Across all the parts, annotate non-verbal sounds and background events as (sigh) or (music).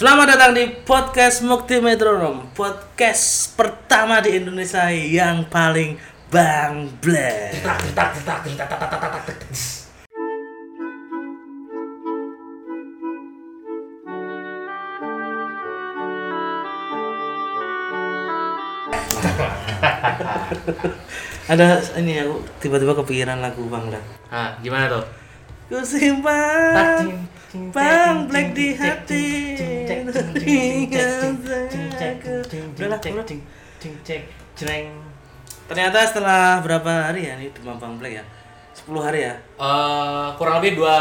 Selamat datang di podcast Mukti Metronom, podcast pertama di Indonesia yang paling bang blek. Ada ini aku tiba-tiba kepikiran lagu Bang. Ah, gimana tuh? Ku simpan Bang Black di hati. Udahlah. Ternyata setelah berapa hari ya ini demam Bang Black ya? 10 hari ya? Eh, kurang lebih dua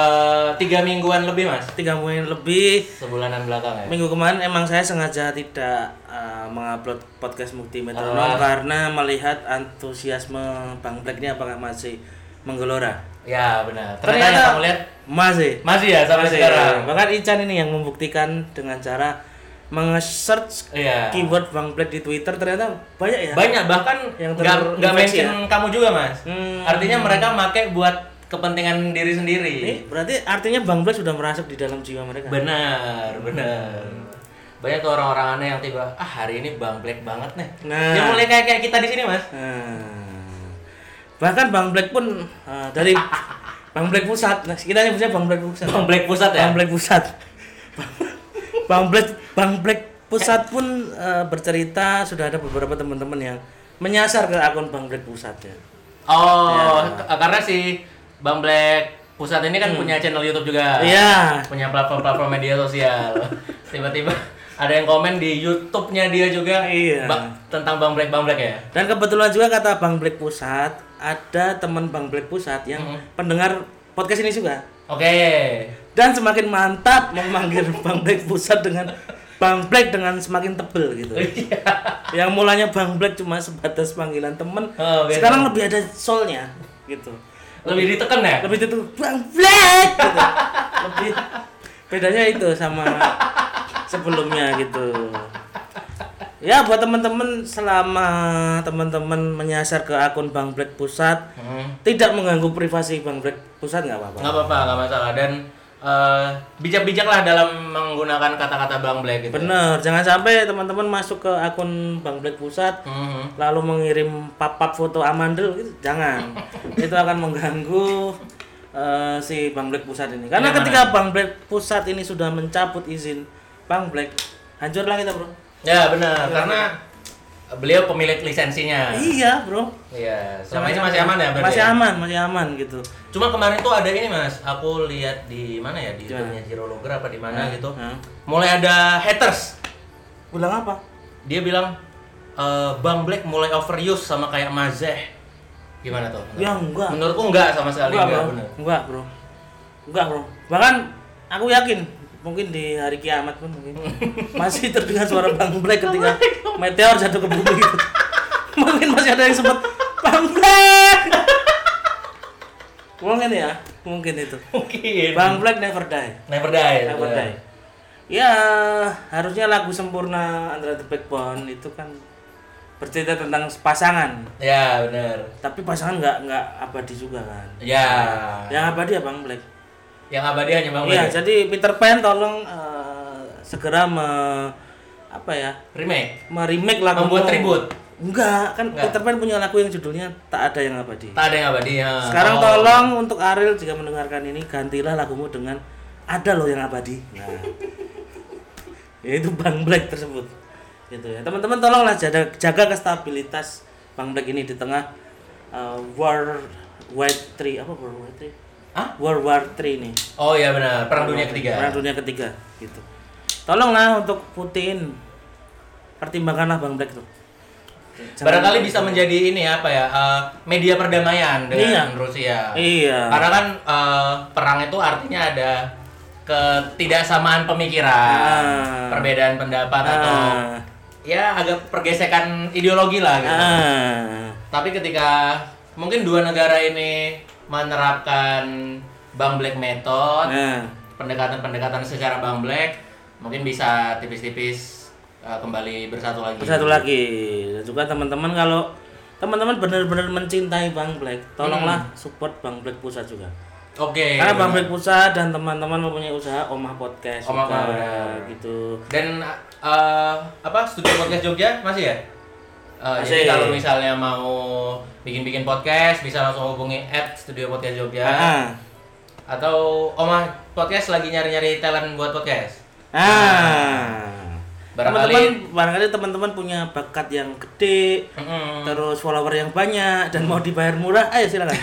tiga mingguan lebih mas Tiga minggu lebih. sebulanan belakang ya Minggu kemarin emang saya sengaja tidak uh, mengupload podcast Mukti Metronom Ah. karena melihat antusiasme Bang Black ini apakah masih menggelora. Ya benar ternyata, Ternyata yang kamu lihat masih. masih ya sampai Masih. sekarang Bahkan Ican ini yang membuktikan dengan cara menge-search iya keyword Bang Black di Twitter ternyata banyak ya. banyak bahkan Yang nggak nggak mention kamu juga mas Hmm. artinya mereka make buat kepentingan diri sendiri Ini berarti artinya Bang Black sudah merasuk di dalam jiwa mereka. benar benar banyak orang-orang aneh yang tiba ah hari ini bang black banget nih Nah. dia mulai kayak kayak kita di sini mas Nah, bahkan Bang Black pun uh, dari Bang Black pusat, nah, kita nyebutnya Bang Black pusat. bang black pusat ya Bang Black pusat. Bang Black Bang Black pusat pun uh, bercerita sudah ada beberapa teman-teman yang menyasar ke akun Bang Black pusat ya. Oh, k- karena si Bang Black Pusat ini kan punya channel YouTube juga. Hmm. Iya. Punya platform-platform media sosial. Tiba-tiba ada yang komen di YouTube-nya dia juga Iya. ba- tentang Bang Black Bang Black ya. Dan kebetulan juga kata Bang Black pusat ada teman Bang Black pusat yang Hmm. pendengar podcast ini juga. Oke. Dan semakin mantap memanggil (laughs) Bang Black pusat dengan Bang Black dengan semakin tebel gitu. Iya. (laughs) yang mulanya Bang Black cuma sebatas panggilan temen, Oh, beda. sekarang lebih ada soulnya gitu. Lebih ditekan ya? Lebih itu Bang Black gitu. (laughs) lebih bedanya itu sama sebelumnya gitu. Ya buat teman-teman selama teman-teman menyasar ke akun Bang Black Pusat Hmm. tidak mengganggu privasi Bang Black Pusat nggak apa-apa. Nggak apa-apa, nggak masalah dan eh, bijak-bijaklah dalam menggunakan kata-kata Bang Black gitu. Bener, jangan sampai teman-teman masuk ke akun Bang Black Pusat Mhm. lalu mengirim pap-pap foto amandel gitu jangan (laughs) itu akan mengganggu eh, si Bang Black Pusat ini karena Yang ketika Bang Black Pusat ini sudah mencabut izin Bang Black hancurlah kita bro Ya benar, karena beliau pemilik lisensinya. iya bro Iya, selama ini masih aman ya berarti. masih ya? aman masih aman gitu Cuma kemarin tuh ada ini mas, aku lihat di mana ya di Di mana? YouTube-nya Zero Loger apa di mana gitu. Hah? Mulai ada haters. bilang apa Dia bilang "Eh, Bang Black mulai overuse sama kayak Mazeh. Gimana tuh? ya enggak Menurutku enggak sama sekali enggak enggak, bro bener. enggak bro enggak bro bahkan aku yakin mungkin di hari kiamat pun mungkin masih terdengar suara Bang Black ketika meteor jatuh ke bumi gitu. mungkin masih ada yang sempat Bang Black mungkin ya mungkin itu Mungkin. Bang Black never die Never die. never bener. die ya harusnya lagu sempurna Andra the Backbone itu kan bercerita tentang pasangan Ya benar. tapi pasangan nggak nggak abadi juga kan Ya. yang abadi ya Bang Black Yang abadi hanya Bang Iya, jadi Peter Pan tolong eh, segera me, apa ya? Remake. meremake lagu Membuat tribut. Enggak, kan Enggak. Peter Pan punya lagu yang judulnya Tak Ada Yang Abadi. Tak ada yang abadi ya. Sekarang Oh. tolong untuk Ariel jika mendengarkan ini gantilah lagumu dengan Ada loh yang abadi. Nah. (laughs) Yaitu Bang Black tersebut. Gitu ya. Teman-teman tolonglah jaga, jaga kestabilitas Bang Black ini di tengah eh, War Wide 3 apa War Wide 3? Hah? World War 3 nih. Oh iya benar, Perang Dunia Ketiga. Perang dunia ketiga gitu. Tolonglah untuk Putin pertimbangkanlah Bang Black tuh. Jangan- Barangkali bisa menjadi ini apa ya eh, media perdamaian dengan Iya. Rusia. Iya. Karena kan eh, perang itu artinya ada ketidaksamaan pemikiran, Ah. perbedaan pendapat atau Ah. ya agak pergesekan ideologi lah gitu. Ah. Tapi ketika mungkin dua negara ini menerapkan Bang Black method, Nah, pendekatan-pendekatan secara Bang Black, mungkin bisa tipis-tipis eh, kembali bersatu lagi. satu lagi dan juga teman-teman kalau teman-teman benar-benar mencintai Bang Black, tolonglah support Bang Black Pusat juga. Oke. Karena Bang. Black Pusat dan teman-teman mempunyai usaha Omah Podcast Omah juga, gitu. Dan eh, apa studio podcast Jogja masih ya? Masih. jadi kalau misalnya mau bikin-bikin podcast bisa langsung hubungi at studio podcast Jogja Ah. atau Omah podcast lagi nyari-nyari talent buat podcast. Ah. Barangkali- Teman-teman, barangkali teman-teman punya bakat yang gede, terus follower yang banyak dan mau dibayar murah, ayo silakan. (laughs)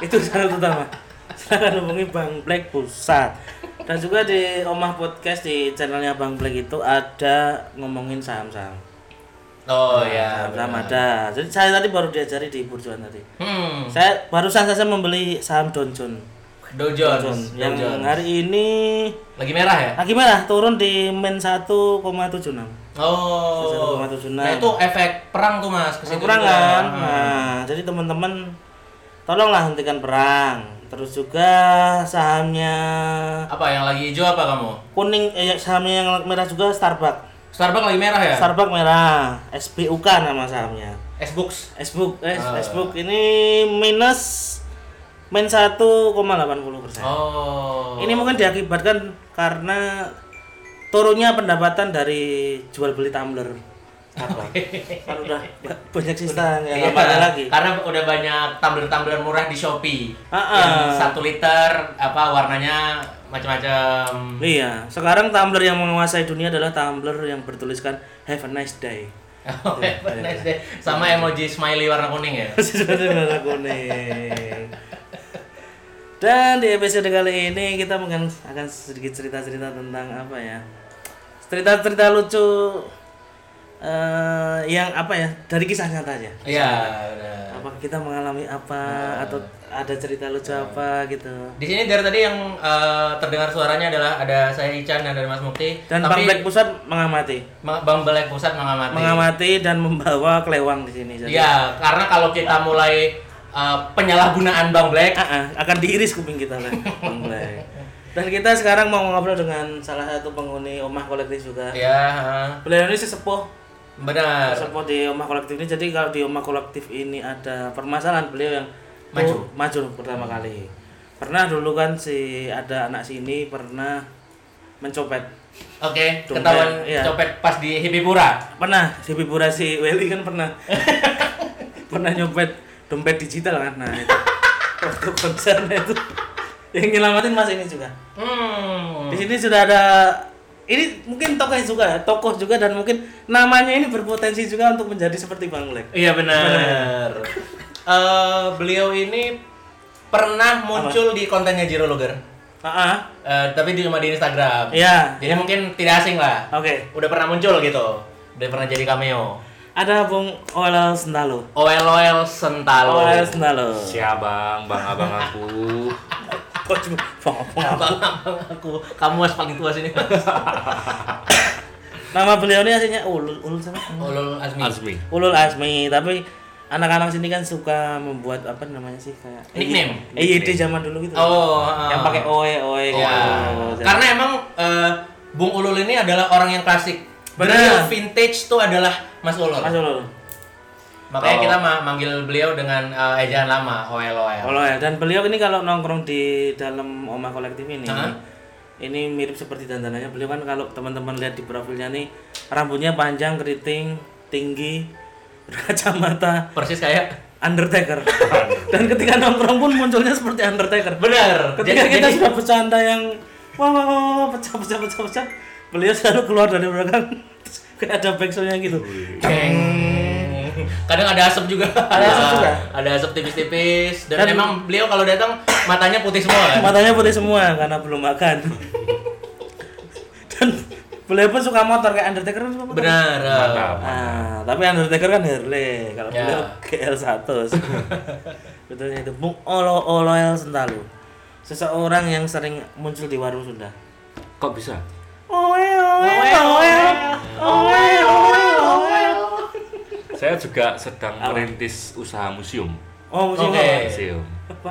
Itu syarat utama. Silakan hubungi Bang Black Pusat. Dan juga di Omah Podcast di channelnya Bang Black itu ada ngomongin saham-saham. Oh ya. Saham-saham benar. ada. Jadi saya tadi baru diajari di Burjuan tadi. Hmm. Saya barusan saja membeli saham Dow Jones. Dow Dow Jones. Jones. Dow Yang Jones. hari ini lagi merah ya? lagi merah turun di min 1,76. Oh. 1,76. Nah itu efek perang tuh mas. Ke situ Kurang juga. kan? Hmm. Nah, jadi teman-teman tolonglah hentikan perang. Terus juga sahamnya Apa yang lagi hijau apa kamu? kuning eh sahamnya yang merah juga Starbucks. Starbucks lagi merah ya? Starbucks merah, SBUK nama sahamnya. S-Books. Facebook, eh, Ah. Facebook ini minus min 1,80 persen. Oh. Ini mungkin diakibatkan karena turunnya pendapatan dari jual beli tumbler. Apa? kan udah ba- banyak sisa ya Iya, pakai lagi. Karena udah banyak tumbler-tumbler murah di Shopee. Ah, ah. Yang satu liter apa warnanya macam-macam. Iya, sekarang tumbler yang menguasai dunia adalah tumbler yang bertuliskan Have a nice day. (laughs) Oh, nice deh. Sama emoji smiley warna kuning ya. (laughs) Warna kuning. Dan di episode kali ini kita mungkin akan sedikit cerita-cerita tentang apa ya? Cerita-cerita lucu eh yang apa ya? Dari kisah nyata aja. Iya. Apa kita mengalami apa atau ada cerita lucu apa gitu. Di sini dari tadi yang eh, terdengar suaranya adalah ada saya Ican dan ada Mas Mukti. Dan Bang Black Pusat mengamati. Ma- Bang Black Pusat mengamati. Mengamati dan membawa kelewang di sini. Iya, karena kalau kita mulai eh, penyalahgunaan Bang Black, Ah, ah, akan diiris kuping kita oleh Bang Black. Dan kita sekarang mau ngobrol dengan salah satu penghuni Omah Kolektif juga. ya eh, Beliau ini sesepuh benar. sesepuh di Omah Kolektif ini. Jadi kalau di Omah Kolektif ini ada permasalahan beliau yang Maju. Oh, maju pertama kali. Pernah dulu kan si ada anak sini pernah mencopet. Oke, Dompet, ketahuan iya. copet pas di Hibipura. Pernah si Bibura si Weli kan pernah (laughs) pernah nyopet dompet digital kan. Nah, itu waktu konsernya itu yang nyelamatin Mas ini juga. Hmm. Di sini sudah ada ini mungkin tokoh juga, ya, tokoh juga dan mungkin namanya ini berpotensi juga untuk menjadi seperti Bang Lek. Iya benar. (laughs) Eh, beliau ini pernah muncul di kontennya Jiro Logger. Ah, ah. Eh, tapi di cuma di Instagram. Iya. Jadi mungkin tidak asing lah. Oke. Udah pernah muncul gitu. Udah pernah jadi cameo. Ada Bung Olel Sendalo. Oel Oel Sentalo. Olel Sendalo. Siap bang, bang abang aku. (laughs) Kok cuma Bang, Bang. Abang abang aku. Kamu mas paling tua sini. (laughs) Nama beliau ini aslinya Ulul, Ulul siapa? Ulul Azmi. Azmi. Ulul Asmi, tapi anak-anak sini kan suka membuat apa namanya sih kayak Nickname? EYD zaman dulu gitu. Oh, yang ah. pakai oe oe Iya. gitu. Karena emang eh, Bung Ulul ini adalah orang yang klasik. Benar. Vintage tuh adalah Mas Ulul. Mas Ulul. Makanya Oh. kita ma- manggil beliau dengan eh, ejaan lama, Oel Oel. Kalau ya dan beliau ini kalau nongkrong di dalam omah kolektif ini, Hah? ini mirip seperti dandanannya beliau kan kalau teman-teman lihat di profilnya nih rambutnya panjang, keriting, tinggi, (laughs) berkacamata, Persis kayak Undertaker. (laughs) dan ketika nongkrong pun munculnya seperti Undertaker. benar. Ketika kita sudah bercanda yang wah wah wah, wah pecah pecah pecah pecah, beliau selalu keluar dari belakang (laughs) kayak ada backsoundnya gitu. Ceng. Kadang ada asap juga. Ada asap juga. (laughs) ada asap tipis-tipis dan, Dan- emang beliau kalau datang matanya putih semua kan. Matanya putih semua karena belum makan. (laughs) dan beliau pun suka motor kayak Undertaker kan suka motor. Benar. Nah, tapi Undertaker kan Harley, kalau Ya. beliau GL 100. (laughs) Betulnya itu Bung Olo Oloel Sentalu. Seseorang yang sering muncul di warung Sunda. Kok bisa? Oel oel oel oel oel oel. Saya juga sedang merintis usaha museum. Oh, musim Oke. apa? Museum. Apa?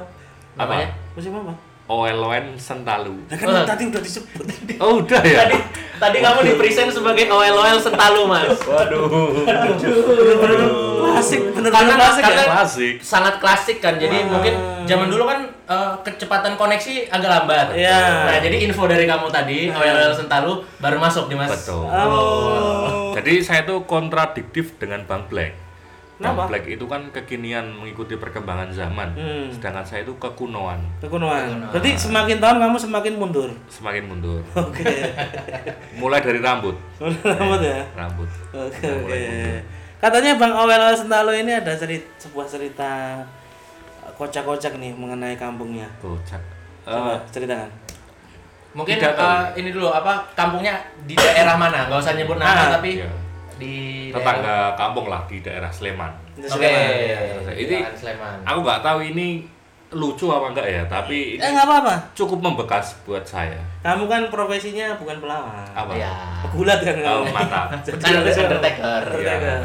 Apanya? Musim apa? Oeloen Sentalu. Nah, kan tadi udah disebut. Oh udah ya? Tadi tadi kamu di present sebagai Oel Sentalu, Mas. Waduh. Bener-bener klasik, bener-bener Karena- klasik ya. karena- Klasik. sangat klasik kan jadi mungkin zaman dulu kan eh, kecepatan koneksi agak lambat. Iya. Nah, jadi info dari kamu tadi, OLL Sentalu baru masuk di Mas. Betul. Oh. Jadi saya itu kontradiktif dengan Bang Black. Kenapa? Bang Black itu kan kekinian mengikuti perkembangan zaman, Hmm. sedangkan saya itu kekunoan, Kekunuhan. Berarti semakin tahun kamu semakin mundur. semakin mundur. (laughs) Oke. Mulai dari rambut, Rambut ya. rambut. Oke mulai mundur. Katanya Bang Owel Sentalo ini ada cerita sebuah cerita kocak-kocak nih mengenai kampungnya. Kocak. Coba Eh, ceritakan. Mungkin Tidak eh, ini dulu apa kampungnya di daerah mana? Gak usah nyebut nama Ah, tapi iya. di tetangga kampung lah di daerah Sleman. Oke. Sleman. Ini- Daerah Sleman. Aku nggak tahu ini lucu apa enggak ya, tapi Eh ini nggak apa-apa. cukup membekas buat saya. Kamu kan profesinya bukan pelawak. Apa? Iya. Gulat kan Oh, mantap. (laughs) Kan Undertaker. Undertaker.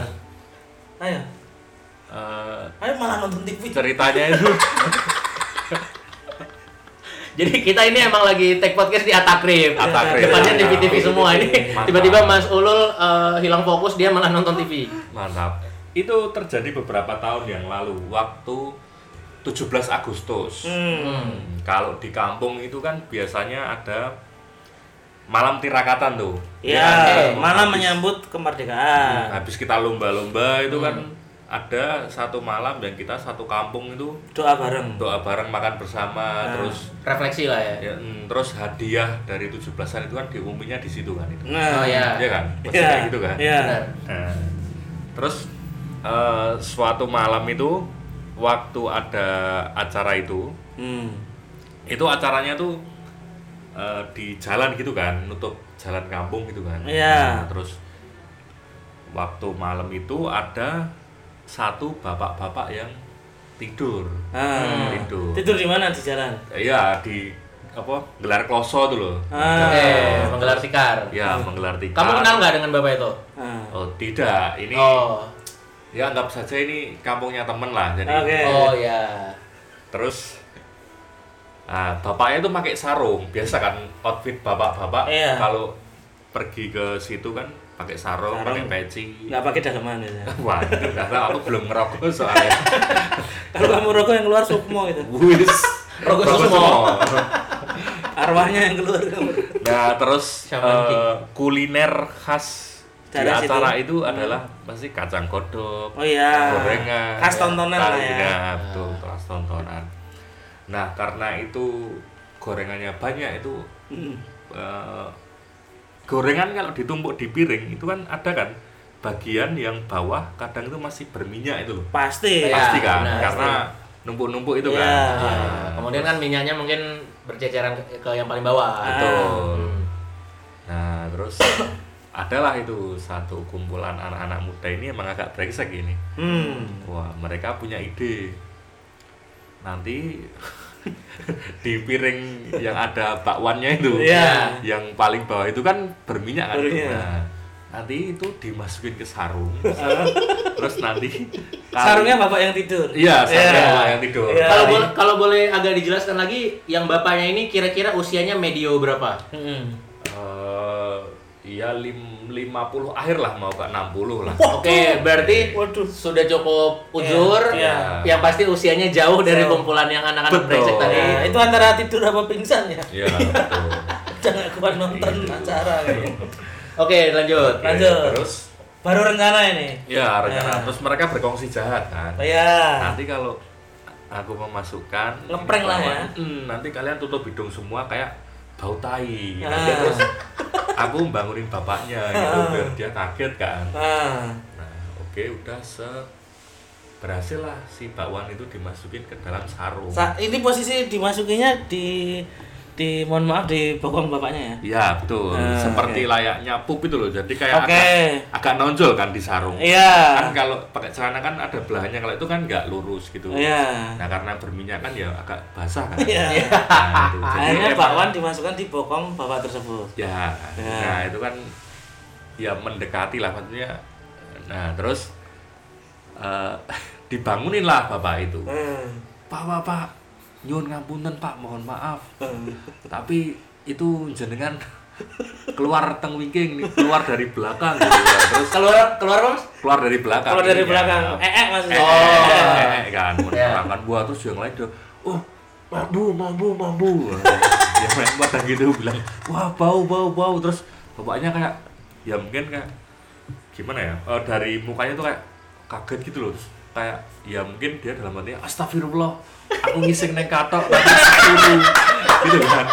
Ayo, Eh, ayo malah nonton TV. ceritanya itu (laughs) Jadi kita ini emang lagi take podcast di Atakrib. Atakrib. Depannya Ya. TV-TV semua ini. Tiba-tiba Mas Ulul eh, hilang fokus dia malah nonton TV. mantap. Itu terjadi beberapa tahun yang lalu, waktu 17 Agustus. Hmm. Hmm, Kalau di kampung itu kan biasanya ada malam tirakatan tuh. Ya, kan? malam Habis- menyambut kemerdekaan. Habis kita lomba-lomba itu kan ada satu malam yang kita satu kampung itu Doa bareng. doa bareng makan bersama Nah. terus Refleksi lah ya. ya, mm, terus hadiah dari 17-an itu kan diumuminya di situ kan itu. Nah, Oh, iya. Iya kan? Pasti kayak gitu kan? Iya. Benar. Nah, terus eh, suatu malam itu waktu ada acara itu, Hmm. itu acaranya tuh eh, di jalan gitu kan, nutup jalan kampung gitu kan. Iya. Nah, terus waktu malam itu ada satu bapak-bapak yang tidur. Ah. Tidur. Tidur di mana di jalan? Iya di apa gelar kloso loh. Ah. Eh, menggelar tikar. Ya menggelar tikar. Kamu kenal nggak dengan bapak itu? Ah. Oh tidak, ini Oh. ya anggap saja ini kampungnya temen lah. Jadi Oke. Oh ya. terus ah, bapaknya itu pakai sarung. Biasa kan outfit bapak-bapak Iya. kalau pergi ke situ kan pakai sarung, Sarung. pakai peci. Nggak pakai daleman ya. (laughs) Wah, karena aku belum ngerokok soalnya. (laughs) Kalau kamu rokok yang keluar sukmo gitu. Wis. Rokok semua. (laughs) Arwahnya yang keluar. Nah, terus eh, kuliner khas di Daerah situ. acara itu adalah pasti kacang kodok, Oh iya. gorengan, Khas tontonan lah tahu, ya. betul, khas tontonan. Nah, karena itu gorengannya banyak itu Hmm. eh, gorengan kalau ditumpuk di piring itu kan ada kan bagian yang bawah kadang itu masih berminyak itu loh. Pasti. Iya. Pasti kan, benar, karena numpuk-numpuk itu Iya. kan. Ah, kemudian kan minyaknya mungkin berceceran ke, ke yang paling bawah. Ah. Betul. Hmm. Nah, terus adalah itu satu kumpulan anak-anak muda ini emang agak brengsek ini. Hmm. Wah, mereka punya ide. Nanti (laughs) di piring yang ada bakwannya itu, Iya. yang paling bawah itu kan berminyak kan. Berminyak. Nah, nanti itu dimasukin ke sarung. (laughs) terus nanti Sarungnya bapak yang tidur. Iya, sarungnya Iya. bapak yang tidur. Iya. Kalau boleh kalau boleh agak dijelaskan lagi, yang bapaknya ini kira-kira usianya medio berapa? Hmm. Eh, iya lim, 50 akhir lah mau ke 60 lah. Oke, berarti Waduh. sudah cukup ujur. Iya, Yang pasti usianya jauh dari kumpulan yang anak-anak brengsek tadi. Nah, itu antara tidur apa pingsan ya? Iya, betul. (laughs) Jangan kuat nonton acara kayaknya. Oke, lanjut. Oke, Lanjut. Terus Baru rencana ini. ya rencana Ya. terus mereka berkongsi jahat kan. Oh ya. Nanti kalau aku memasukkan Ngepreng lah ya. Hmm, nanti kalian tutup hidung semua kayak bau tai. Ah. Nanti terus aku bangunin bapaknya gitu Ah. biar dia kaget kan. Ah. Nah, oke udah se berhasil lah si bakwan itu dimasukin ke dalam sarung. Sa- ini posisi dimasukinya di di mohon maaf di bokong bapaknya ya. Iya betul, Ah, seperti oke. layaknya pup itu loh. Jadi kayak Oke. agak, agak nonjol kan di sarung. Iya. Kan kalau pakai celana kan ada belahannya, kalau itu kan nggak lurus gitu. Iya. Nah karena berminyak kan ya agak basah kan. Iya. Nah, itu. (laughs) Jadi Akhirnya emang- bakwan dimasukkan di bokong bapak tersebut. Ya, Ya. nah itu kan ya mendekati lah maksudnya. Nah terus eh, (laughs) dibangunin lah bapak itu. Hmm. Pak, pak, pak, nyuwun ngapunten pak, mohon maaf. Hmm. Tapi itu jenengan keluar teng wingking, keluar dari belakang gitu. ya. Terus Keluar keluar Mas? keluar dari belakang. Kalau dari ininya. belakang, eh eh maksudnya. Eh, Oh. eh, eh, eh, kan, menerangkan buah terus yang lain dia, oh mambu mambu mambu (laughs) ya main pada gitu bilang wah bau bau bau terus bapaknya kayak ya mungkin kayak gimana ya eh, dari mukanya tuh kayak kaget gitu loh terus kayak ya mungkin dia dalam hati astagfirullah aku ngising neng katok tapi turu." gitu kan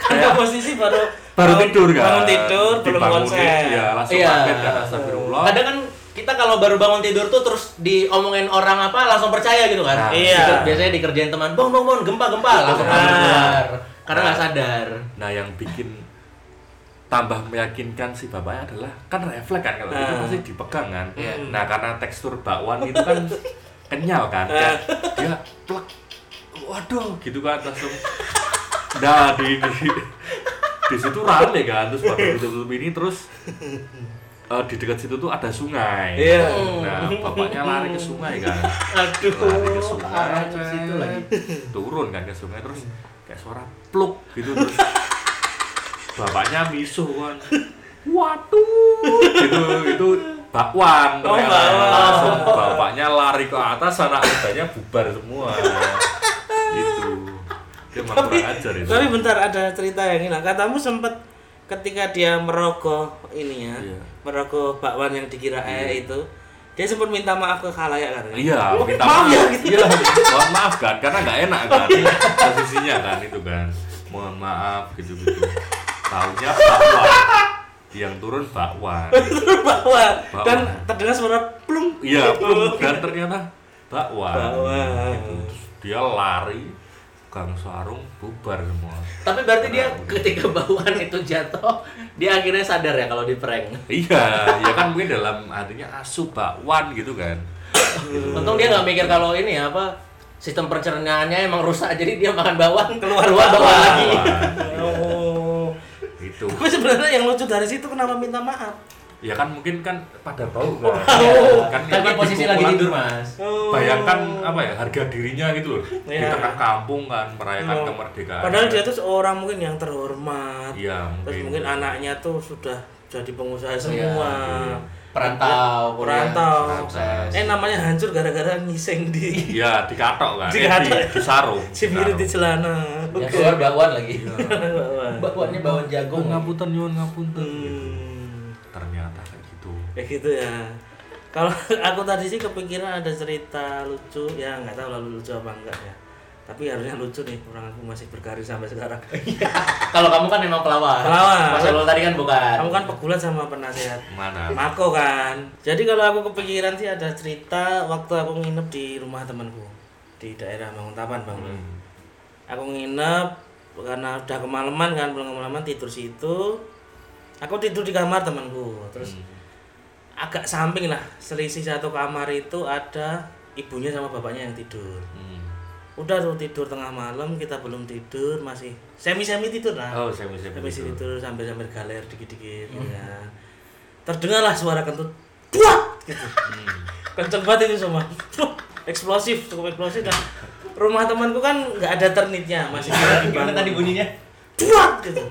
Kayak posisi baru baru bangun- tidur kan Bangun tidur, belum konsen. ya langsung Iya. kaget kan astagfirullah Kadang kan kita kalau baru bangun tidur tuh terus diomongin orang apa langsung percaya gitu kan. Nah, iya. Biasanya dikerjain teman, bong bong bong gempa gempa langsung Nah. Karena nggak sadar. Nah yang bikin tambah meyakinkan si bapaknya adalah kan refleks kan kalau itu Ah. pasti dipegang kan. Iya. Nah karena tekstur bakwan itu kan (laughs) kenyal kan. Kayak dia plek, waduh gitu kan langsung. Nah di di, di situ rame kan terus pada tutup ini terus eh, di dekat situ tuh ada sungai. Iya. Nah bapaknya lari ke sungai kan. Aduh. lari ke sungai ke situ lagi. turun kan ke sungai terus kayak suara pluk gitu terus bapaknya misuh kan waduh gitu itu bakwan Oh, ternyata. langsung bapaknya lari ke atas anak mudanya bubar semua dia Tapi, ajar itu tapi bentar ada cerita yang ini. Katamu sempat ketika dia merogoh ini ya, Iya. merogoh bakwan yang dikira eh itu, dia sempat minta maaf ke khalayak kan? Iya, Oh, minta maaf maaf. ya, gitu. Iya, mohon maaf kan, karena nggak enak kan posisinya kan itu kan. Mohon maaf gitu-gitu. Taunya bakwan. Yang turun bakwan. (laughs) bakwan dan Bakwan. terdengar suara plung. Iya, belum dan ternyata bakwan. Bakwan. Gitu. Terus dia lari gang sarung bubar semua. Tapi berarti dia ketika bauan itu jatuh, dia akhirnya sadar ya kalau di prank. Iya, ya kan mungkin dalam artinya asu bakwan gitu kan. Untung dia nggak mikir kalau ini ya, apa sistem pencernaannya emang rusak jadi dia makan bawang Keluar keluar bawang. bawang lagi. Oh. Itu. Tapi sebenarnya yang lucu dari situ kenapa minta maaf? Ya kan mungkin kan pada bau kan. Oh, kan kan dia kan posisi di lagi pukulan- tidur mas. Oh. bayangkan apa ya harga dirinya gitu loh di Iya. tengah kampung kan merayakan Oh. kemerdekaan Padahal dia tuh seorang mungkin yang terhormat. iya Terus mungkin anaknya tuh sudah jadi pengusaha Iya, semua. Perantau, kuliah, Perantau. sukses. Eh namanya hancur gara-gara ngiseng di iya dikatok kan Dikatok. Eh, di, di mirip di celana. Yang keluar bakwan lagi. (laughs) Bakwan. Bakwannya bawang jagung. ngapunten nyuwun ngapunten gitu. Hmm. Kayak gitu ya. Kalau (laughs) aku tadi sih kepikiran ada cerita lucu, ya nggak tahu lalu lucu apa enggak ya. Tapi harusnya lucu nih, orang aku masih berkarir sampai sekarang. (laughs) Kalau kamu kan memang pelawak. Pelawak. Mas Ulul tadi kan bukan. Kamu kan pegulat sama penasehat mana Mako kan. Jadi kalau aku kepikiran sih ada cerita waktu aku nginep di rumah temanku di daerah Banguntapan bang. Hmm. Aku nginep karena udah kemalaman kan, belum kemalaman tidur situ. Aku tidur di kamar temanku. Terus agak samping lah, selisih satu kamar itu ada ibunya sama bapaknya yang tidur. Hmm. Udah tuh tidur tengah malam, kita belum tidur, masih semi-semi tidur lah. oh saya bisa Sampai situ tidur sampai sampai galer dikit-dikit ya. Terdengarlah suara kentut. Buat gitu. Kenceng banget itu semua. eksplosif, cukup eksplosif dan rumah temanku kan nggak ada ternitnya, masih Gimana tadi bunyinya? Buat gitu.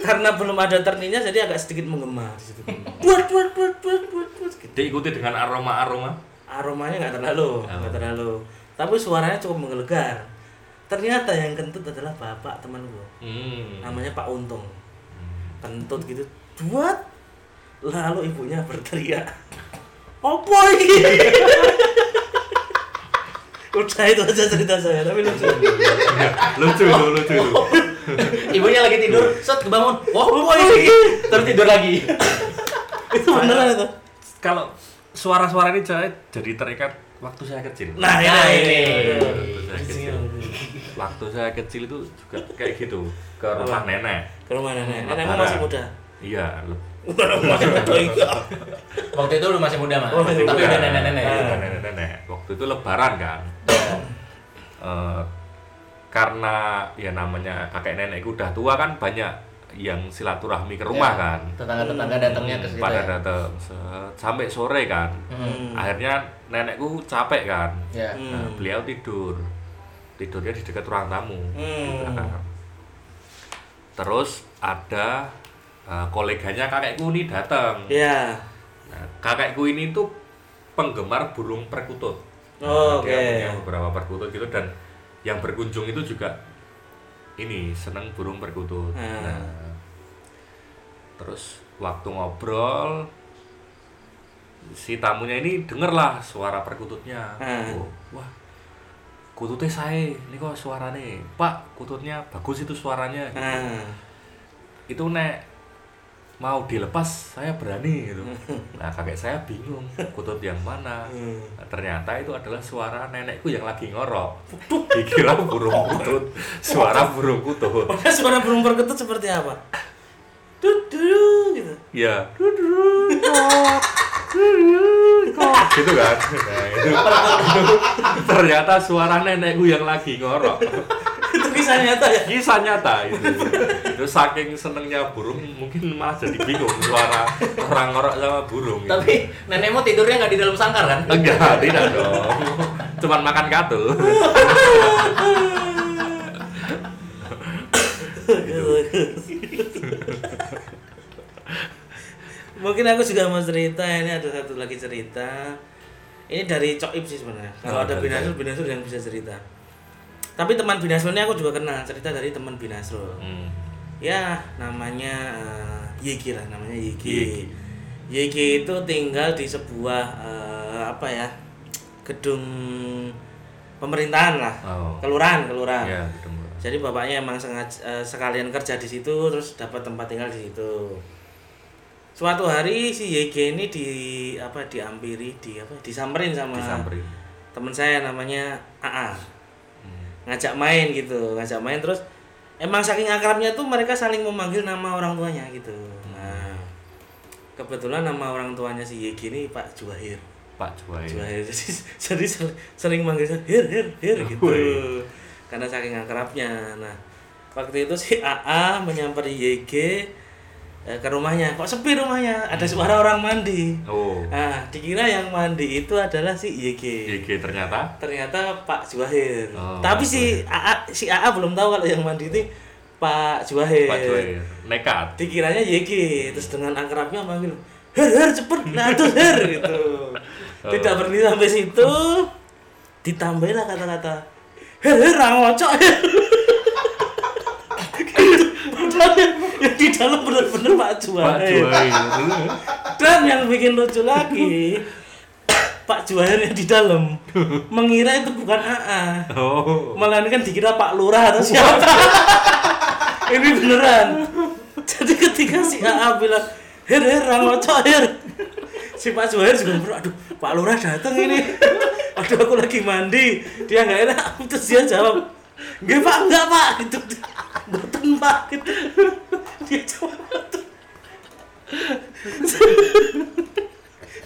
Karena belum ada ternitnya jadi agak sedikit menggema di situ. Buat buat buat buat buat buat gitu. diikuti dengan aroma aroma Aromanya nggak terlalu, nggak terlalu. Tapi suaranya cukup menggelegar. Ternyata yang kentut adalah bapak temanku hmm. namanya Pak Untung kentut gitu buat lalu ibunya berteriak opo ini (laughs) udah itu aja cerita saya tapi lucu lucu itu lucu itu (laughs) Ibunya lagi tidur, set kebangun. Wah, oh, ini. Terus tidur lagi. (laughs) itu beneran itu. Kalau suara-suara ini saya jadi terikat waktu saya kecil. Nah ini, Nah, ini. ini. waktu saya kecil. waktu saya kecil itu juga kayak gitu. Ke rumah nenek. Ke rumah nenek. Nenekmu Lebaran. masih muda? Iya le- (laughs) masih muda iya Waktu itu lu masih muda, Mas. Masih Tapi udah nenek-nenek. Udah nenek-nenek. Waktu itu lebaran kan? Eh, karena ya namanya kakek nenekku udah tua kan banyak yang silaturahmi ke rumah Ya, kan Tetangga-tetangga datangnya ke situ. pada ya? datang sampai sore kan Hmm. akhirnya nenekku capek kan Ya. Nah, Hmm. beliau tidur tidurnya di dekat ruang tamu Hmm. belakang. terus ada eh, koleganya kakekku ini datang ya nah, kakekku ini tuh penggemar burung perkutut Oh, Nah, dia oke. punya beberapa perkutut gitu dan yang berkunjung itu juga ini seneng burung perkutut. Hmm. Nah, terus waktu ngobrol si tamunya ini dengerlah suara perkututnya. Hmm. Oh, wah, kututnya saya, ini kok suaranya, Pak, kututnya bagus itu suaranya. gitu. Nah, Itu nek mau dilepas saya berani gitu. (laughs) Nah kakek saya bingung kutut yang mana. Nah, ternyata itu adalah suara nenekku yang lagi ngorok. (laughs) Dikira burung kutut, suara burung kutut. (laughs) Suara burung perkutut seperti apa? Dudu gitu. Ya, duduk, kok, kok, gitu kan. Nah, itu, itu ternyata suara nenekku yang lagi ngorok. Itu kisah nyata ya. Kisah nyata itu. Itu saking senengnya burung mungkin malah jadi bingung suara orang ngorok sama burung. gitu. Tapi nenekmu tidurnya nggak di dalam sangkar kan? Enggak, tidak dong. Cuman makan katul. Mungkin aku juga mau cerita ini ada satu lagi cerita. Ini dari Coib sih sebenarnya. Kalau Oh, ada dari Binasrul, Binasrul yang bisa cerita. Tapi teman Binasrul ini aku juga kenal cerita dari teman Binasrul. Hmm. Ya namanya eh, Yeki lah namanya. Yeki. Yeki itu tinggal di sebuah eh, apa ya gedung pemerintahan lah, Oh. kelurahan kelurahan. Ya. Jadi bapaknya emang sengaja eh, sekalian kerja di situ terus dapat tempat tinggal di situ. Suatu hari si YG ini di apa diampiri di apa disamperin sama Disamperin. teman saya namanya AA. Ngajak main gitu, ngajak main terus emang saking akrabnya tuh mereka saling memanggil nama orang tuanya gitu. Nah, kebetulan nama orang tuanya si YG ini Pak Juwahir. Pak Juwai. Juwahir. (laughs) Jadi, jadi sel- sering manggil saya Hir Hir Hir gitu. Karena saking akrabnya. Nah, waktu itu si AA menyamperin YG eh, ke rumahnya. Kok sepi rumahnya? Ada suara orang mandi. Oh. Nah, dikira yang mandi itu adalah si YG. GG ternyata. Ternyata Pak Juwahir. Oh, Tapi si AA si AA belum tahu kalau yang mandi itu Pak Juwahir. Pak Juwai. Nekat. Dikiranya YG, terus dengan akrabnya manggil, "Her, her, cepet, nah her," gitu. (laughs) Tidak berhenti sampai situ, ditambahilah kata-kata, "Her, her, rangocok, her." Padahal (laughs) (laughs) yang, di dalam benar-benar Pak. Juwai. Dan yang bikin lucu lagi, Pak Juwahir yang di dalam mengira itu bukan AA, Oh. melainkan dikira Pak Lurah atau siapa. (laughs) Ini beneran. Jadi ketika si AA bilang, Her, her, rangocok, her. Si Pak Juwahir juga bro, aduh Pak Lurah datang ini. (laughs) Aduh aku lagi mandi. Dia nggak enak. Terus dia jawab, Nggak pak, enggak pak. Gitu. Pak. Gitu. (laughs) Dia jawab.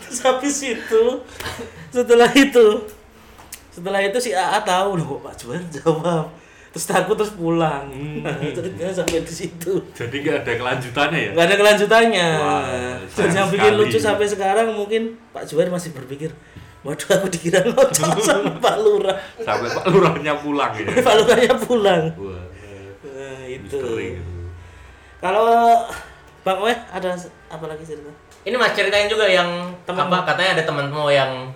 Terus habis itu, setelah itu, setelah itu si AA tahu loh Pak Juan jawab. Terus takut terus pulang. Nah, ceritanya sampai di situ. Jadi nggak ada kelanjutannya ya? Nggak ada kelanjutannya. Wah, Dan yang bikin sekali. lucu sampai sekarang mungkin Pak Juan masih berpikir, waduh aku dikira ngocok sama Pak Lurah. Sampai Pak Lurahnya pulang ya. Pak Lurahnya pulang. Wah. Misteri gitu. Kalau Bang Weh ada apa lagi cerita? Ini mas ceritain juga yang Temen. apa katanya ada temanmu yang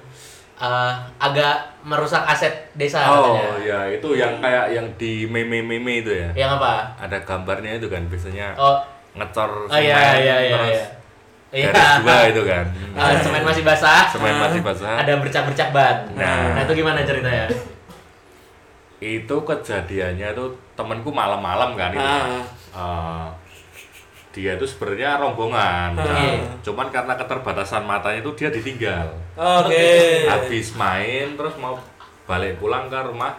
eh, agak merusak aset desa Oh katanya. ya itu yang kayak yang di meme-meme itu ya. Yang apa? Ada gambarnya itu kan biasanya Oh, ngecor oh iya semen, iya iya. terus iya. Iya. garis dua itu kan. Ah, (laughs) semen masih basah. Semen masih basah. Ada bercak-bercak ban. Nah. Nah, itu gimana ceritanya? Itu kejadiannya tuh temanku malam-malam kan itu. Ah. Eh, dia itu sebenarnya rombongan. Oke. cuman karena keterbatasan matanya itu dia ditinggal. Oke. Habis main terus mau balik pulang ke rumah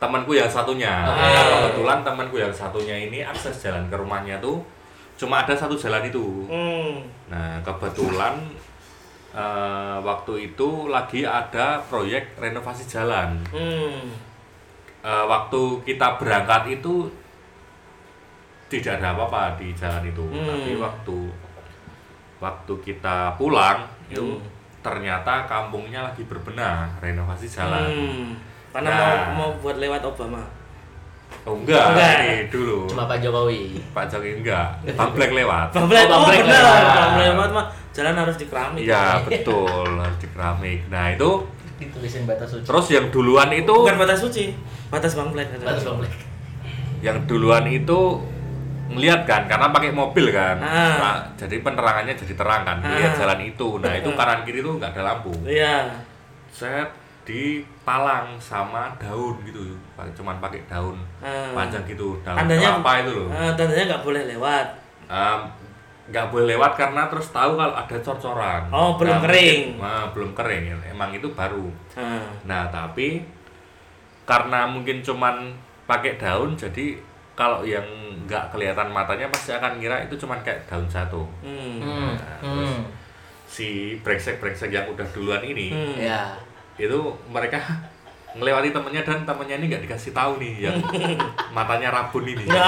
temanku yang satunya. Oke. Nah, kebetulan temanku yang satunya ini akses jalan ke rumahnya tuh cuma ada satu jalan itu. Hmm. Nah, kebetulan eh, waktu itu lagi ada proyek renovasi jalan. Hmm. Eh, waktu kita berangkat itu tidak ada apa-apa di jalan itu, Hmm. tapi waktu waktu kita pulang itu Hmm. ternyata kampungnya lagi berbenah renovasi jalan. Hmm. Karena Nah. mau mau buat lewat Obama. Oh enggak, Enggak. ini dulu. Cuma Pak Jokowi. Pak Jokowi enggak, Bang Black lewat. Bang oh, Black benar. lewat. Bang Black lewat mah jalan harus dikeramik. Iya betul harus di keramik. Nah itu ditulisin batas suci. terus yang duluan itu Bukan batas suci, batas Bang Black. ada. batas komplek. yang duluan itu ngeliat kan karena pakai mobil kan Ah. Nah, jadi penerangannya jadi terang kan lihat jalan itu nah itu (laughs) kanan kiri tuh nggak ada lampu Iya. set dipalang sama daun gitu pakai cuman pakai daun Ah. panjang gitu daun Tandanya kelapa itu loh eh, tandanya nggak boleh lewat. Em, nggak boleh lewat karena terus tahu kalau ada cor-coran Oh, belum Nah, kering. mungkin- nah, belum kering emang itu baru Ah. nah tapi karena mungkin cuman pakai daun jadi kalau yang nggak kelihatan matanya pasti akan ngira itu cuman kayak daun satu Hmm. Hmm. Hmm. si brengsek-brengsek yang udah duluan ini Hmm. Ya. itu mereka ngelewati temennya dan temennya ini nggak dikasih tahu nih yang (laughs) matanya rabun ini Ya.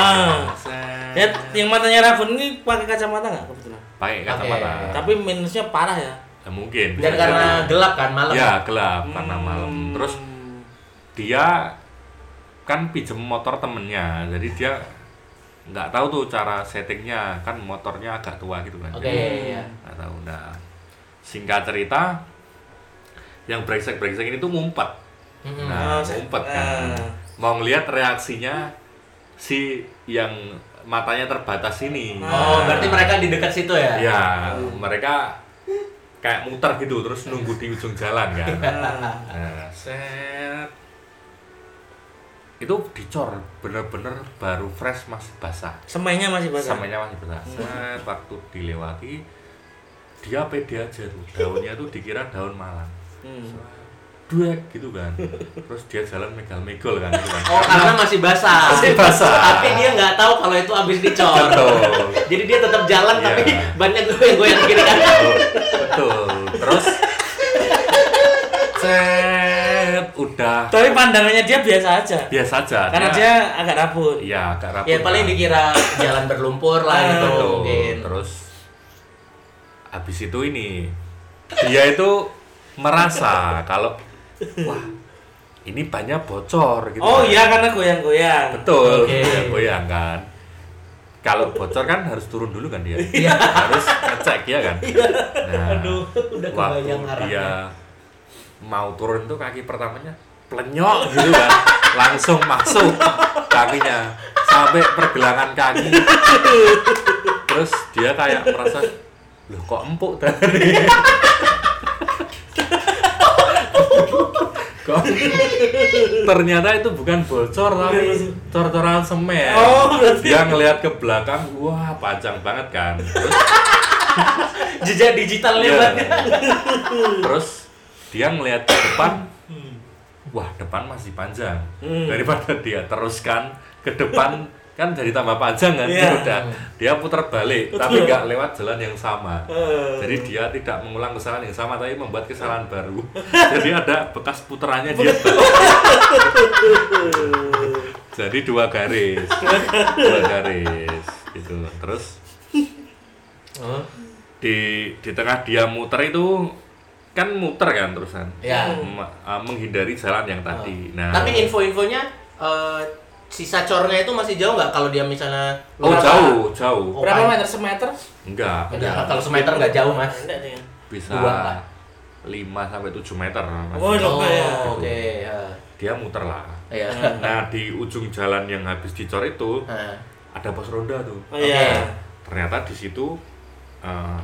Ya, yang matanya rabun ini pakai kacamata nggak kebetulan? pakai kacamata Pakai. Tapi minusnya parah ya. ya, mungkin Dan bisa karena jadi. gelap kan malam. ya gelap karena Hmm. malam terus dia kan pinjem motor temennya jadi dia nggak tahu tuh cara settingnya kan motornya agak tua gitu kan Oke, Jadi ya. nggak tahu nah singkat cerita yang brengsek brengsek ini tuh ngumpet Hmm. nah se- ngumpet kan ah. mau ngelihat reaksinya si yang matanya terbatas ini Oh, berarti mereka di dekat situ ya? ya mereka kayak muter gitu terus nunggu di ujung jalan kan (laughs) Ah. Nah, set. Itu dicor, bener-bener baru fresh masih basah. Semainya masih basah. Samanya masih basah. Set, waktu dilewati dia pede aja tuh. Daunnya tuh dikira daun malang. Hmm. Duek gitu kan. Terus dia jalan megal-megol kan gitu kan. Oh, karena masih basah. Masih basah. Tapi dia nggak tahu kalau itu habis dicor. Betul. Jadi dia tetap jalan Iya. tapi banyak goyang-goyang kiri kanan. Betul. Betul. Terus set udah Tapi pandangannya dia biasa aja. biasa aja. Karena dia agak rabun. Iya, agak rapuh. Ya paling kan. dikira jalan berlumpur lah Ah, gitu Betul. mungkin. Terus habis itu ini dia itu merasa kalau wah ini banyak bocor gitu. Oh kan. iya karena goyang-goyang. Betul. Oke. Ya, goyang kan. Kalau bocor kan harus turun dulu kan dia. Iya. harus ngecek ya kan. Nah, Aduh, udah waktu dia mau turun tuh kaki pertamanya plenyok gitu kan. Langsung masuk kakinya sampai pergelangan kaki. Terus dia kayak merasa loh kok empuk tadi. (laughs) kok ternyata itu bukan bocor tapi cor-coran semen Oh, berarti- dia ngelihat ke belakang wah panjang banget kan terus (laughs) Jejak digital Iya. lebarnya. terus dia ngelihat ke depan wah depan masih panjang Hmm. daripada dia teruskan ke depan kan jadi tambah panjang kan? Iya. Ya udah. Dia putar balik tapi nggak lewat jalan yang sama. Eh. jadi dia tidak mengulang kesalahan yang sama tapi membuat kesalahan baru. (laughs) Jadi ada bekas puterannya dia (laughs) jadi dua garis. Dua garis gitu. Terus Oh, di di tengah dia muter itu kan muter kan terusan? Ya. Uh, menghindari jalan yang tadi. Nah. Tapi info-infonya eh, sisa cornya itu masih jauh nggak kalau dia misalnya oh Berapa? jauh jauh Oh, Berapa meter semeter? enggak Enggak, kalau semeter nggak jauh mas. Enggak deh. bisa. 5 sampai 7 meter Mas. Oh, Oh, Oke, ya. oke. ya. dia muter lah Iya. nah di ujung jalan yang habis dicor itu ada pos ronda tuh Oh iya. ternyata di situ uh,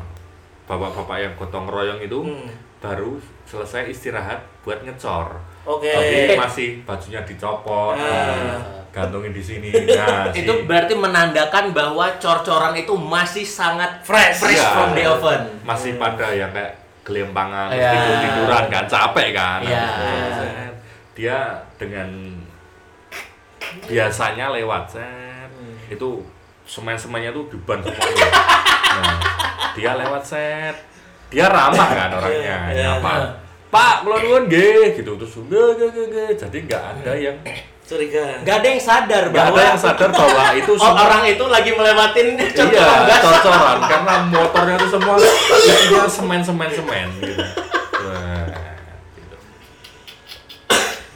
bapak-bapak yang gotong royong itu Hmm. baru selesai istirahat buat ngecor Oke. tapi masih bajunya dicopot Ah. Gantungin di sini (laughs) nah si- itu berarti menandakan bahwa cor-coran itu masih sangat Fresh. fresh Iya. from the oven. masih pada yang kayak gelempangan Iya. tidur tiduran kan capek kan Iya. Set. dia dengan biasanya lewat set itu semen semennya tuh diban semua (laughs) nah, dia lewat set dia ramah kan orangnya Iya. nyapa pak keluar nuwun nggih gitu terus nggih nggih nggih, nggih jadi nggak ada yang Curiga. Gak ada yang sadar nggak bahwa ada yang sadar bahwa itu (laughs) oh, semua orang itu lagi melewatin iya cor-coran gas. cocoran (laughs) karena motornya itu semua isinya semen semen semen gitu Wah, gitu.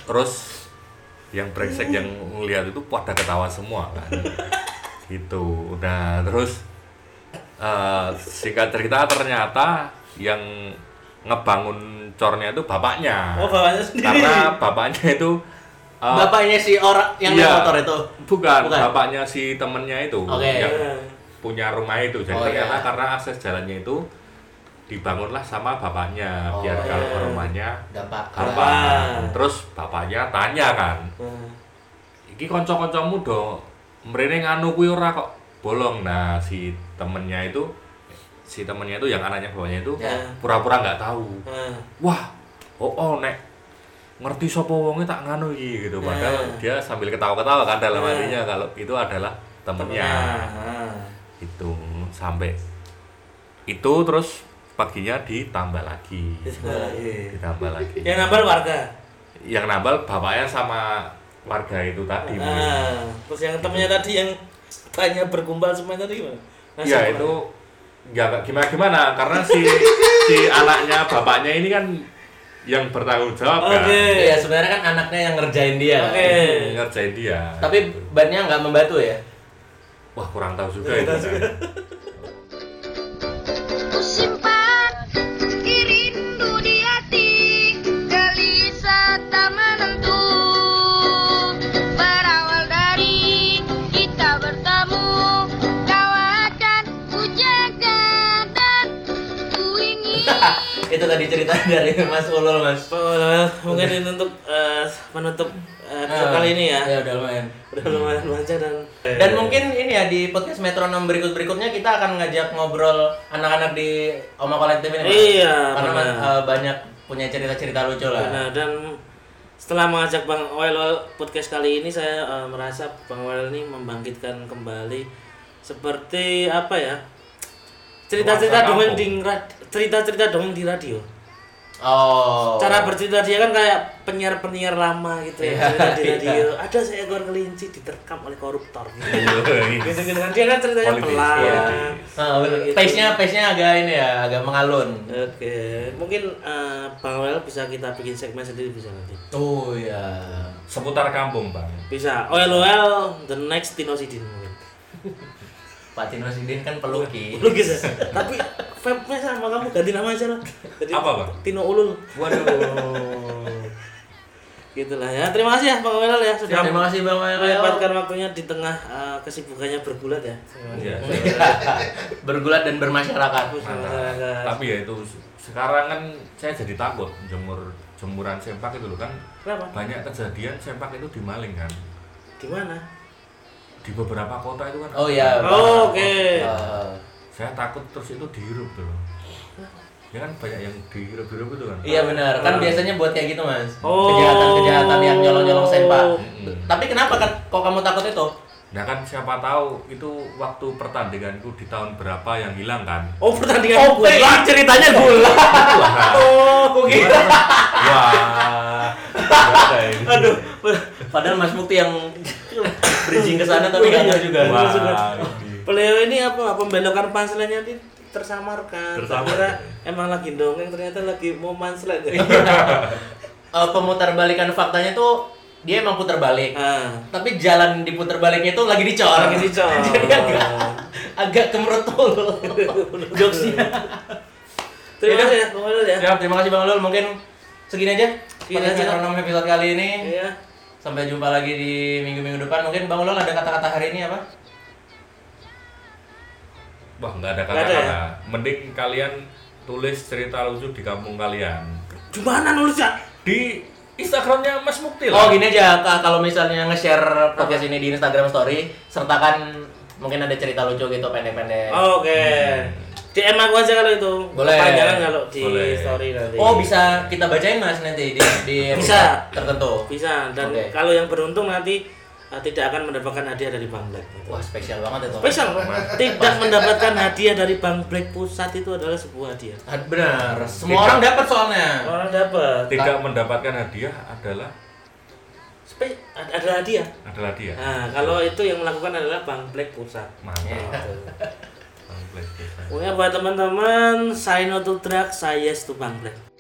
terus yang brengsek yang ngeliat itu pada ketawa semua kan gitu nah terus eh, singkat cerita ternyata yang ngebangun cornya itu bapaknya Oh, bapaknya sendiri. karena bapaknya itu uh, (laughs) Bapaknya si orang yang iya. motor itu. bukan, Bukan. bapaknya si temennya itu Oke. yang Eh, punya rumah itu jadi Oh, ternyata iya. karena akses jalannya itu dibangunlah sama bapaknya Oh, biar iya. kalau ke rumahnya gampang Gampang. terus bapaknya tanya kan eh. iki konco-koncomu do mrene nganu kuwi ora kok bolong nah si temennya itu si temennya itu yang anaknya bapaknya itu Ya. pura-pura nggak tahu wah oh oh nek ngerti sopo wonge tak nganu iki gitu padahal Nah. dia sambil ketawa-ketawa kan dalam Nah. hatinya kalau itu adalah temennya itu sampai itu terus paginya ditambah lagi Iya. ditambah lagi Yang nambal warga. yang nambal bapaknya sama warga itu tadi Ah, terus yang temennya tadi yang banyak berkumpul semua tadi gimana? Ya orang. itu nggak gimana gimana karena si si (laughs) anaknya bapaknya ini kan yang bertanggung jawab kan Oke. Iya, sebenarnya kan anaknya yang ngerjain dia. kan. Oke. ngerjain dia Tapi bannya nggak membantu ya? wah kurang tahu juga itu kan. Tadi cerita dari Mas Ulul, Mas. Mungkin ini untuk eh, menutup eh, episode Ah, kali ini ya. Ya udah lumayan. Udah lumayan panjang dan Dan mungkin ini ya di podcast Metronom berikut-berikutnya kita akan ngajak ngobrol anak-anak di Oma Kolektif ini. Mas. Iya, Karena benar. eh, banyak punya cerita-cerita lucu lah. Nah, dan setelah mengajak Bang Oel podcast kali ini saya eh, merasa Bang Oel ini membangkitkan kembali seperti apa ya? Cerita-cerita dongeng di cerita-cerita dongeng di radio. Oh. Cara bercerita dia kan kayak penyiar-penyiar lama gitu ya, Iya, cerita di iya. radio. Ada seekor kelinci diterkam oleh koruptor (laughs) gitu. Gitu-gitu kan dia kan ceritanya Politis, pelan. politis. Ah. Gitu. Pace-nya pace-nya agak ini ya, agak mengalun. Oke, mungkin eh, Bang Oel bisa kita bikin segmen sendiri bisa nanti. Oh iya. seputar kampung bang Bisa. Oel Oel the next Tino Sidin mungkin. (laughs) Pak Tino Sidin kan peluki. (laughs) Lukis ya. Tapi vape-nya sama kamu ganti nama aja lah. Jadi Apa, Bang? Tino Ulul. waduh (laughs) Gitulah ya. Terima kasih ya Bang Oel ya sudah Terima kasih Bang Wael. menyempatkan waktunya di tengah eh, kesibukannya bergulat ya. Iya. (laughs) Bergulat dan bermasyarakat. Masyarakat. tapi ya itu sekarang kan saya jadi takut jemur jemuran sempak itu loh kan Kenapa? banyak kejadian sempak itu dimaling kan Di mana? Di beberapa kota itu kan Oh iya. Oh, oke. Eh, saya takut terus itu dihirup tuh loh. ya kan banyak yang dihirup-hirup itu kan Iya benar, kan biasanya buat kayak gitu mas Oh. Kejahatan-kejahatan yang nyolong-nyolong sempak Mm-mm. Tapi kenapa kan kok kamu takut itu? nah kan siapa tahu itu waktu pertandinganku di tahun berapa yang hilang kan Oh, pertandingan Oh, bola. ceritanya gula (laughs) (laughs) wah Oh, kok gitu? wah. Aduh, padahal Mas Mukti yang bridging ke sana tapi nggak tahu juga wah ini. Peleo ini apa pembelokan punchline-nya ini tersamarkan. Tersamar. Kira emang lagi dongeng ternyata lagi mau punchline. ya. Eh, Pemutar balikan faktanya tuh dia emang putar balik Ah. Tapi jalan diputar baliknya itu lagi dicor Lagi dicor. (laughs) Jadi agak, agak kemerutul (laughs) Jokesnya Terima kasih ya, Bang Ulul ya. Siap, terima kasih Bang Ulul. Mungkin segini aja. Segini aja. Episode kali ini. Iya. Sampai jumpa lagi di minggu-minggu depan. Mungkin Bang Ulul ada kata-kata hari ini apa? wah nggak ada kata-kata ya? mending kalian tulis cerita lucu di kampung kalian Gimana nulisnya? di Instagramnya Mas Mukti Oh lah gini aja, kalau misalnya nge-share podcast ini di Instagram Story, sertakan mungkin ada cerita lucu gitu pendek-pendek. Oke. DM aku aja kalau itu. Boleh. Kalau di Boleh. story nanti. Oh bisa kita bacain mas nanti di, di Bisa. tertentu. Bisa dan Oke. kalau yang beruntung nanti uh, tidak akan mendapatkan hadiah dari Bang Black. gitu. Wah spesial banget itu. Spesial. Tidak mendapatkan hadiah dari Bang Black Pusat itu adalah sebuah hadiah. Ah, Benar. Semua Tidak. orang dapat soalnya. Orang dapat. tidak mendapatkan hadiah adalah Spe- ad- adalah hadiah. adalah dia Nah, kalau itu yang melakukan adalah Bang Black Pusat. mantap Gitu. Black Oke buat teman-teman, saya Notul track, saya Stupang Black.